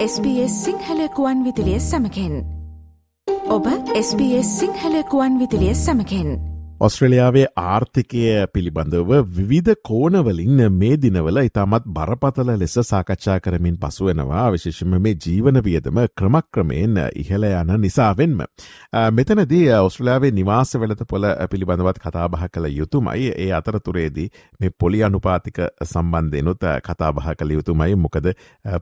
SBS සිංහලකුවන් විදිලිය සමකෙන්. ඔබ SBS සිංහලකුවන් විදිලිය සමකෙන්. ඔස්ට්‍රලියාවේ ආර්ථිකය පිළිබඳව විවිධ කෝනවලින් මේ දිනවල ඉතාමත් බරපතල ලෙස සාකච්ඡා කරමින් පසුවෙනවා විශේෂම මේ ජීවන වියදම ක්‍රමක්‍රමයෙන් ඉහළ යන නිසාවෙන්ම. මෙතනදී ඔස්ට්‍රලයාාවේ නිවාස වෙලත පොල පිළිබඳවත් කතාබහ කළ යුතුමයි ඒ අතරතුරේදී මේ පොලි අනුපාතික සම්බන්ධයනුත් කතාබහ කළ යුතුමයි මොකද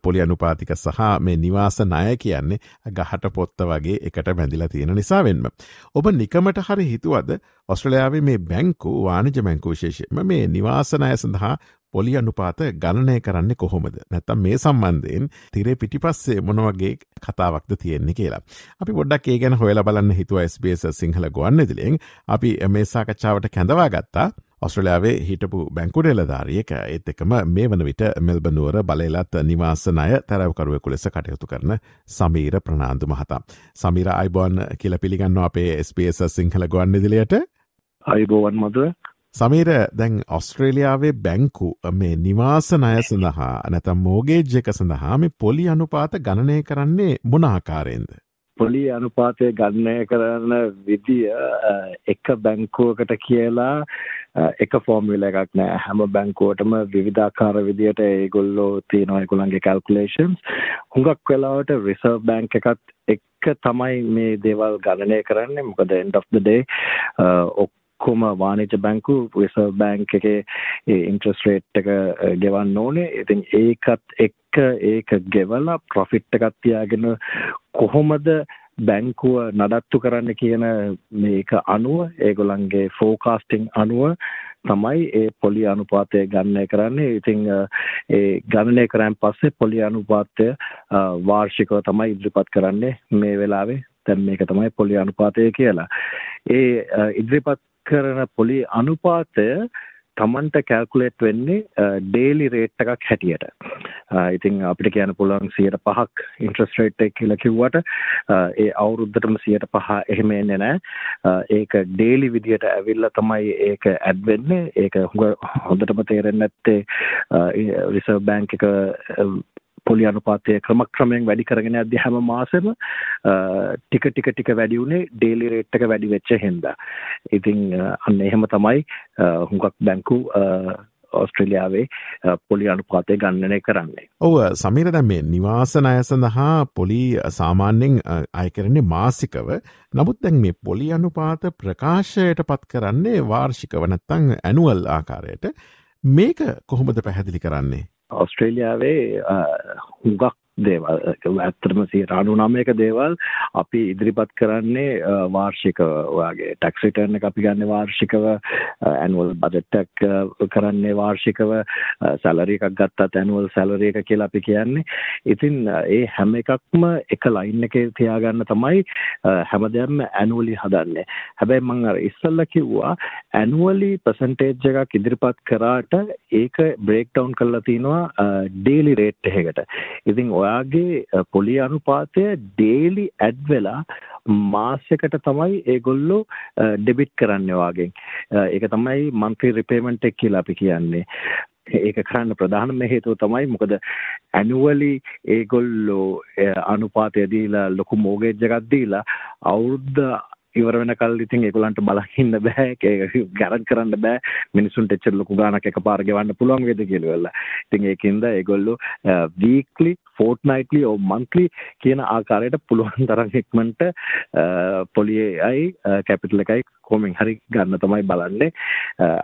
පොලි අනුපාතික සහ මේ නිවාස ණය කියන්නේ ගහට පොත්ත වගේ එකට බැඳිලා තියෙන නිසාවෙන්ම. ඔබ නිකමට හරි හිතුවද ඔස්ට්‍රලයාාවේ මේ බැංකු වානිජ බැංකු විශේෂම මේ නිවාසනය සඳහා පොලි අනුපාත ගණනය කරන්න කොහොමද නැත්තම් මේ සම්බන්ධයෙන් තිරේ පිටිපස්සේ මොනවගේ කතාවක්ද තියෙන්නේ කියලා. අපි පොඩ්ඩක් ඒ ගැන හොයල බලන්න හිතුව ස්බේස සිංහල ගොන්න දිලෙන් අපි මේ සාකච්ඡාවට කැඳවා ගත්තා ඔස්ට්‍රලයාාවේ හිටපු බැංකුඩෙලධාරියක ඒත් එකම මේ වන විට මෙල්බනුවර බලලත් නිවාසනය තැරවකරුවෙකු ලෙස කටයුතු කරන සමීර ප්‍රනාාන්දු මහතා. සමීර අයිබෝන් කියල පිළිගන්න අපේ ස්පේස සිංහල ගොන්නිදිලයට අයිබෝවන් මදුව. සමීර දැන් ඔස්ට්‍රේලියාවේ බැංකු මේ නිවාසනය සඳහා නැතම් මෝගේජ්ජක සඳහා මේ පොලි අනුපාත ගණනය කරන්නේ මොනාකාරයෙන්ද. පොලි අනුපාතය ගණනය කරන විදිය එක බැංකුවකට කියලා එක ෆෝර්මියුල එකක් නෑ. හැම බැංකුවටම විවිධාකාර විදියට ඒගොල්ලෝ තියෙනවා ඒගොල්ලන්ගේ කැල්කුලේෂන්ස් හුඟක් වෙලාවට රිසර්ව් බැංක් එකත් එක්ක තමයි මේ දේවල් ගණනය කරන්නේ. මොකද end of the day ඔක්කොම වාණිජ බැංකු රිසර්ව් බැංක් එකේ ඉන්ට්‍රස්ට් රේට් එක ගෙවන්න ඕනේ. ඉතින් ඒකත් එක්ක ඒක ගෙවලා ප්‍රොෆිට් එකක් තියාගෙන කොහොමද බැංකුව නඩත්තු කරන්න කියන මේක අනුව ඒගොල්ලන්ගේ ෆෝකාස්ටිං අනුව තමයි ඒ පොලි අනුපාතය ගණනය කරන්නේ. ඉතිං ඒ ගණනය කරන් පස්සේ පොලි අනුපාතය වාර්ෂිකව තමයි ඉදිරිපත් කරන්නේ. මේ වෙලාවේ දැන් මේක තමයි පොලි අනුපාතය කියලා. ඒ ඉදිරිපත් කරන පොලි අනුපාතය තමන්ට කැල්කුලේට් වෙන්නේ ඩේලි රේට් එකක් හැටියට. ඉතින් අපිට කියන්න පුළුවන් 105ක් ඉන්ට්‍රස්ට් රේට් එක කියලා කිව්වට ඒ අවුරුද්දටම 105 එහෙම එන්නේ නැහැ. ඒක ඩේලි විදියට ඇවිල්ලා තමයි ඒක ඇඩ් වෙන්නේ. ඒක හොඳටම තේරෙන්නේ නැත්තේ රිසර්ව් බැංක් එක පොලි අනුපාතය ක්‍රමක්‍රමයෙන් වැඩි කරගෙන යද්දී හැම මාසෙම ටික ටික ටික වැඩි උනේ ඩේලි රේට් එක වැඩි වෙච්ච හින්දා. ඉතින් අන්න එහෙම තමයි හුඟක් බැංකු ඔස්ට්‍රලියාවේ පොලි අනුපාතය ගණනය කරන්නේ. ඔව සමීර දැම් මේ නිවාසන අය සඳහා පොලි සාමාන්‍යෙන් අයකරන්නේ මාසිකව නමුත් දැන් මේ පොලි අනුපාත ප්‍රකාශයට පත් කරන්නේ වාර්ෂිකව නැත්තං ඇනුවල් ආකාරයට මේක කොහොමද පැහැදිලි කරන්නේ. ඔස්ට්‍රේලියාවේ හුඟක් දේවල් ඇත්තටම සියට අනුනමයක දේවල් අපි ඉදිරිපත් කරන්නේ වාර්ෂික ඔයාගේ ටැක්ස් රිටර්න් එක අපි ගන්න වාර්ෂිකව ඇනුවල් බජට් එකක් කරන්නේ වාර්ෂිකව සැලරි එකක් ගත්තත් ඇනුවල් සැලරි එක කියලා අපි කියන්නේ. ඉතින් ඒ හැම එකක්ම එක ලයින් එකේ තියාගන්න තමයි හැමදේම ඇනුවලි හදන්නේ. හැබැයි මම අර ඉස්සල්ලා කිව්වා ඇනුවලි පර්සන්ටේජ් එකක් ඉදිරිපත් කරාට ඒක බ්‍රේක් ඩවුන් කරලා තිනවා ඩේලි රේට් එකකට. ඉතින් ඔය ඔයාගේ පොලි අනුපාතය ඩේලි ඇඩ් වෙලා මාසයකට තමයි ඒගොල්ලෝ ඩෙබිට් කරන්න වාගෙන් ඒක තමයි මන්ත්‍රී රිපේමෙන්ට් එක කියලා අපි කියන්නේ. ඒක කරන්න ප්‍රධානම හේතුව තමයි මොකද ඇනුවලි ඒගොල්ලෝ අනුපාතය දීලා ලොකු මෝගේජ් එකක් දීලා අවුරුද්ද ඉවර වෙනකල් ඉතින් ඒගොල්ලන්ට බලන් ඉන්න බෑ ගැරන්ට් කරන්න බෑ මිනිසුන්ට එච්චර ලොකු ගාණක් එකපාර ගෙවන්න පුළුවන් වේද කියලා වෙලා. ඉතින් ඒකින්ද ඒගොල්ලෝ වීක්ලි ෆෝර්ට්නයිට්ලි ඕ මන්ත්ලි කියන ආකාරයට පුළුවන් තරම් ඉක්මනට පොලියයි කැපිටල් එකයි කොමින් හරි ගන්න තමයි බලන්නේ.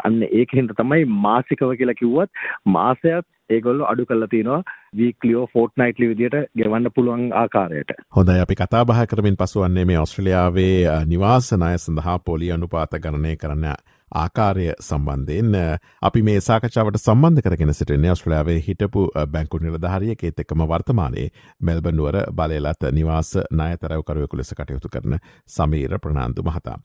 අන්න ඒකින්ද තමයි මාසිකව කියලා කිව්වත් මාසයක් ඒගොල්ලෝ අඩු කරලා තිනවා වීක්ලියෝ ෆෝර්ට්නයිට්ලි විදියට ගෙවන්න පුළුවන් ආකාරයට. හොඳයි අපි කතා බහ කරමින් පසුවන්නේ මේ ඔස්ට්‍රලියාවේ නිවාස ණය සඳහා පොලි අනුපාත ගණනය කරන්න ආකාරය සම්බන්ධයෙන් අපි මේ සාකච්ඡාවට සම්බන්ධ කරගෙන සිටින්නේ ඔස්ට්‍රලයාාවේ හිටපු බැංකු නිලධාරිය ඒත් එක්කම වර්තමානයේ මෙල්බනුවර බලලත් නිවාස නායතරවකරුවෙකු ලෙස කටයුතු කරන සමීර ප්‍රනාාන්දු මහතා.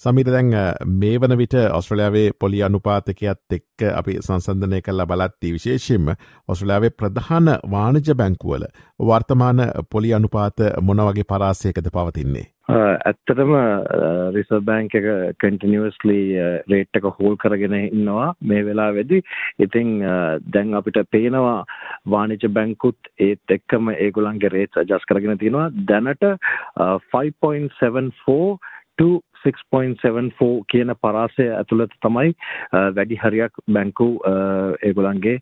සමීර දැන් මේ වන විට ඔස්ට්‍රලයාාවේ පොලි අනුපාතකයත් එක්ක අපි සංසන්ධනය කල්ලා බලත්ති විශේෂෙන්ම ඔස්ට්‍රලයාාවේ ප්‍රධාන වාණජ බැංකුවල වර්තමාන පොලි අනුපාත මොනවගේ පරාසයකද පවතින්නේ. ඇත්තටම රිසර් බෑන්ක් එක කන්ටිනියස්ලි රේට් එක හෝල් කරගෙන ඉන්නවා මේ වෙලා වෙදි ඉතිං දැන් අපිට පේනවා වානිජ බැංකුත් ඒත් එක්කම ඒගොලන්ගේ රේට් ජස් කරගෙන තියෙනවා දැනට 5.74 6.74 කියන පරාසය ඇතුළත තමයි වැඩි හරියක් බැංකු ඒගොලන්ගේ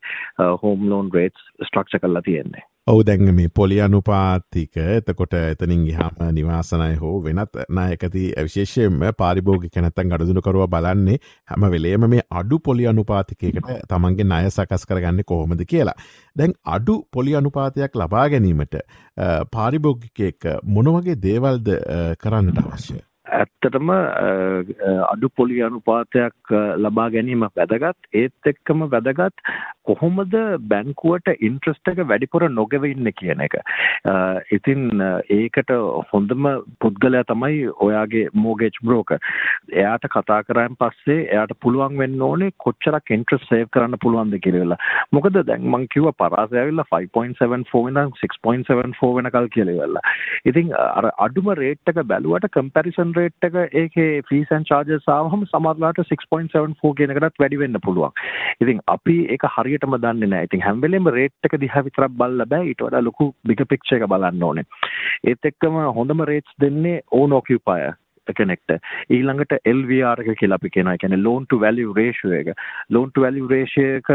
හෝම් ලෝන් රේට්ස් ස්ට්‍රක්ෂ කරලා තියෙන්නේ. ඔවු දැන් මේ පොලි අනුපාතික එතකොට එතනින් ගහම නිවාසනය හෝ වෙනත් නායකති විශේෂයෙන්ම පාරිභෝගික නැත්තන් ගඩදුනකරුව බලන්නේ හැම වෙලේම මේ අඩු පොලි අනුපාතිකයකට තමන්ගේ ණය සකස් කරගන්න කොහොමද කියලා. දැන් අඩු පොලි අනුපාතයක් ලබා ගැනීමට පාරිභෝගිකයෙක් මොනවගේ දේවල්ද කරන්නට අවශ්‍ය. ඇත්තටම අඩු පොලි අනුපාතයක් ලබා ගැනීම වැදගත් ඒත් එක්කම වැදගත් කොහොමද බැංකුවට ඉන්ට්‍රස්ට් එක වැඩිපුර නොගෙව ඉන්න කියන එක. ඉතින් ඒකට හොඳම පුද්ගලයා තමයි ඔයාගේ මෝගේජ් බ්‍රෝකර්. එයාට කතා කරාන් පස්සේ එයාට පුළුවන් වෙන්න ඕනේ කොච්චරක් ඉන්ට්‍රස්ට් සේව් කරන්න පුළුවන්ද කියලා. මොකද දැන් මං කිව්වා පරාසය ඇවිල්ලා 5.74 ඉඳන් 6.74 වෙනකල් කියලා ඉවරලා. ඉතින් අර අඩුම රේට් එක බැලුවට කම්පැරිසන් රේට් එක ඒකේ ෆීස් ඇන්ඩ් චාර්ජස් ආවම සමහරලාට 6.74 කියන එකටත් වැඩි වෙන්න පුළුවන්. ඉතින් අපි ඒක හරියටම දන්නේ නැහැ. ඉතින් හැම වෙලෙම රේට් එක දිහා විතරක් බලලා බෑ. ඊට වඩා ලොකු බිග් පික්චර් එක බලන්න ඕනේ. ඒත් එක්කම හොඳම රේට්ස් දෙන්නේ ඕන් ඔකියුපයර් කෙනෙක්ට ඊළඟට LVR එක කියලා අපි කියනවා. ඒ කියන්නේ loan to value ratio එක. loan to value ratio එක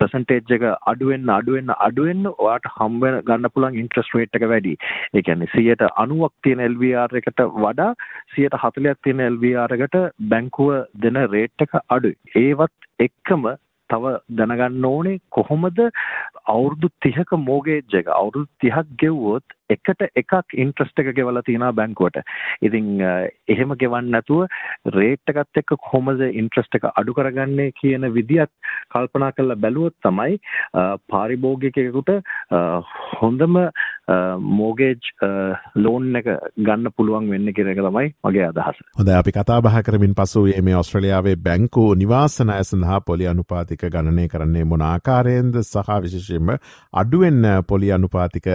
percentage එක අඩු වෙන්න අඩු වෙන්න අඩු වෙන්න ඔයාට හම් වෙන ගන්න පුළුවන් interest rate එක වැඩි. ඒ කියන්නේ 90ක් තියෙන LVR එකට වඩා 140ක් තියෙන LVR එකට බැංකුව දෙන rate එක අඩුයි. ඒවත් එක්කම තව දැනගන්න ඕනේ කොහොමද අවුරුදු 30ක මෝගේජ් එක අවුරුදු 30ක් ගෙවුවොත් එකට එකක් ඉන්ට්‍රස්ට් එක ගෙවලා තියෙනවා බැංකුවට. ඉතින් එහෙම ගෙවන්න නැතුව රේට් එකත් එක්ක කොහොමද ඉන්ට්‍රස්ට් එක අඩු කරගන්නේ කියන විදියත් කල්පනා කරලා බැලුවොත් තමයි පාරිභෝගිකයෙකුට හොඳම මෝගේජ් ලෝන් එක ගන්න පුළුවන් වෙන්න කියන එක තමයි මගේ අදහස. හොඳයි අපි කතා බහ කරමින් පසු මේ ඔස්ට්‍රේලියාවේ බැංකු නිවාසනය සඳහා පොලි අනුපාතික ගණනය කරන්නේ මොන ආකාරයෙන්ද සහ විශේෂයෙන්ම අඩුවෙන් පොලි අනුපාතික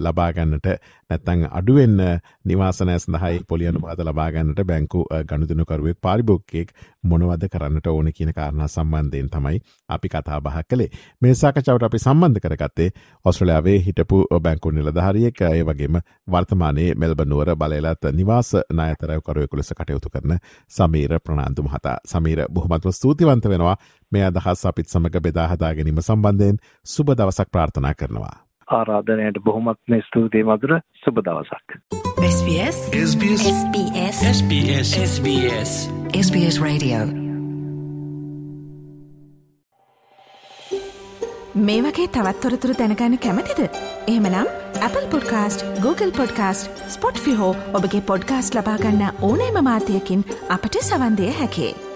ලබා ගන්න ගන්නට නැත්තං අඩුවෙන් නිවාසනය සඳහයි පොලි අනුපාත ලබාගන්නට බැංකු ගණුදනකරුවෙක් පාරිභෝග්කයෙක් මොනවද කරන්නට ඕන කියන කාරණ සම්බන්ධයෙන් තමයි අපි කතා බහ කළේ. මේ සාකචවට අපි සම්බන්ධ කරගත්තේ ඔස්ට්‍රලයාාවේ හිටපු බැංකු නිලධාරියෙක් ඒ වගේම වර්තමානයේ මෙල්බනුවර බලලත් නිවාස නායතරයකරුවෙකු ලෙස කටයුතු කරන සමීර ප්‍රනාාන්තු මහතා. සමීර බොහොමත්ව ස්තුතිවන්ත වෙනවා. මේ අදහස් අපිත් සමඟ බෙදාහදා ගැනීම සම්බන්ධයෙන් සුබ දවසක් ප්‍රාර්ථනා කරනවා. ආරාධනයට බොහොමත්ම ස්තුතියි මధుර. සුබ දවසක්. SBS SBS SBS SBS SBS SBS Radio. මේ වගේ තවත්තොරතුරු දැනගන්න කැමතිද? එහෙමනම් Apple podcast Google podcast Spotify ඔබගේ පොඩ්කාස්ට් ලබාගන්න ඕනෑම මාතයකින් අපට සවන්දය හැකේ.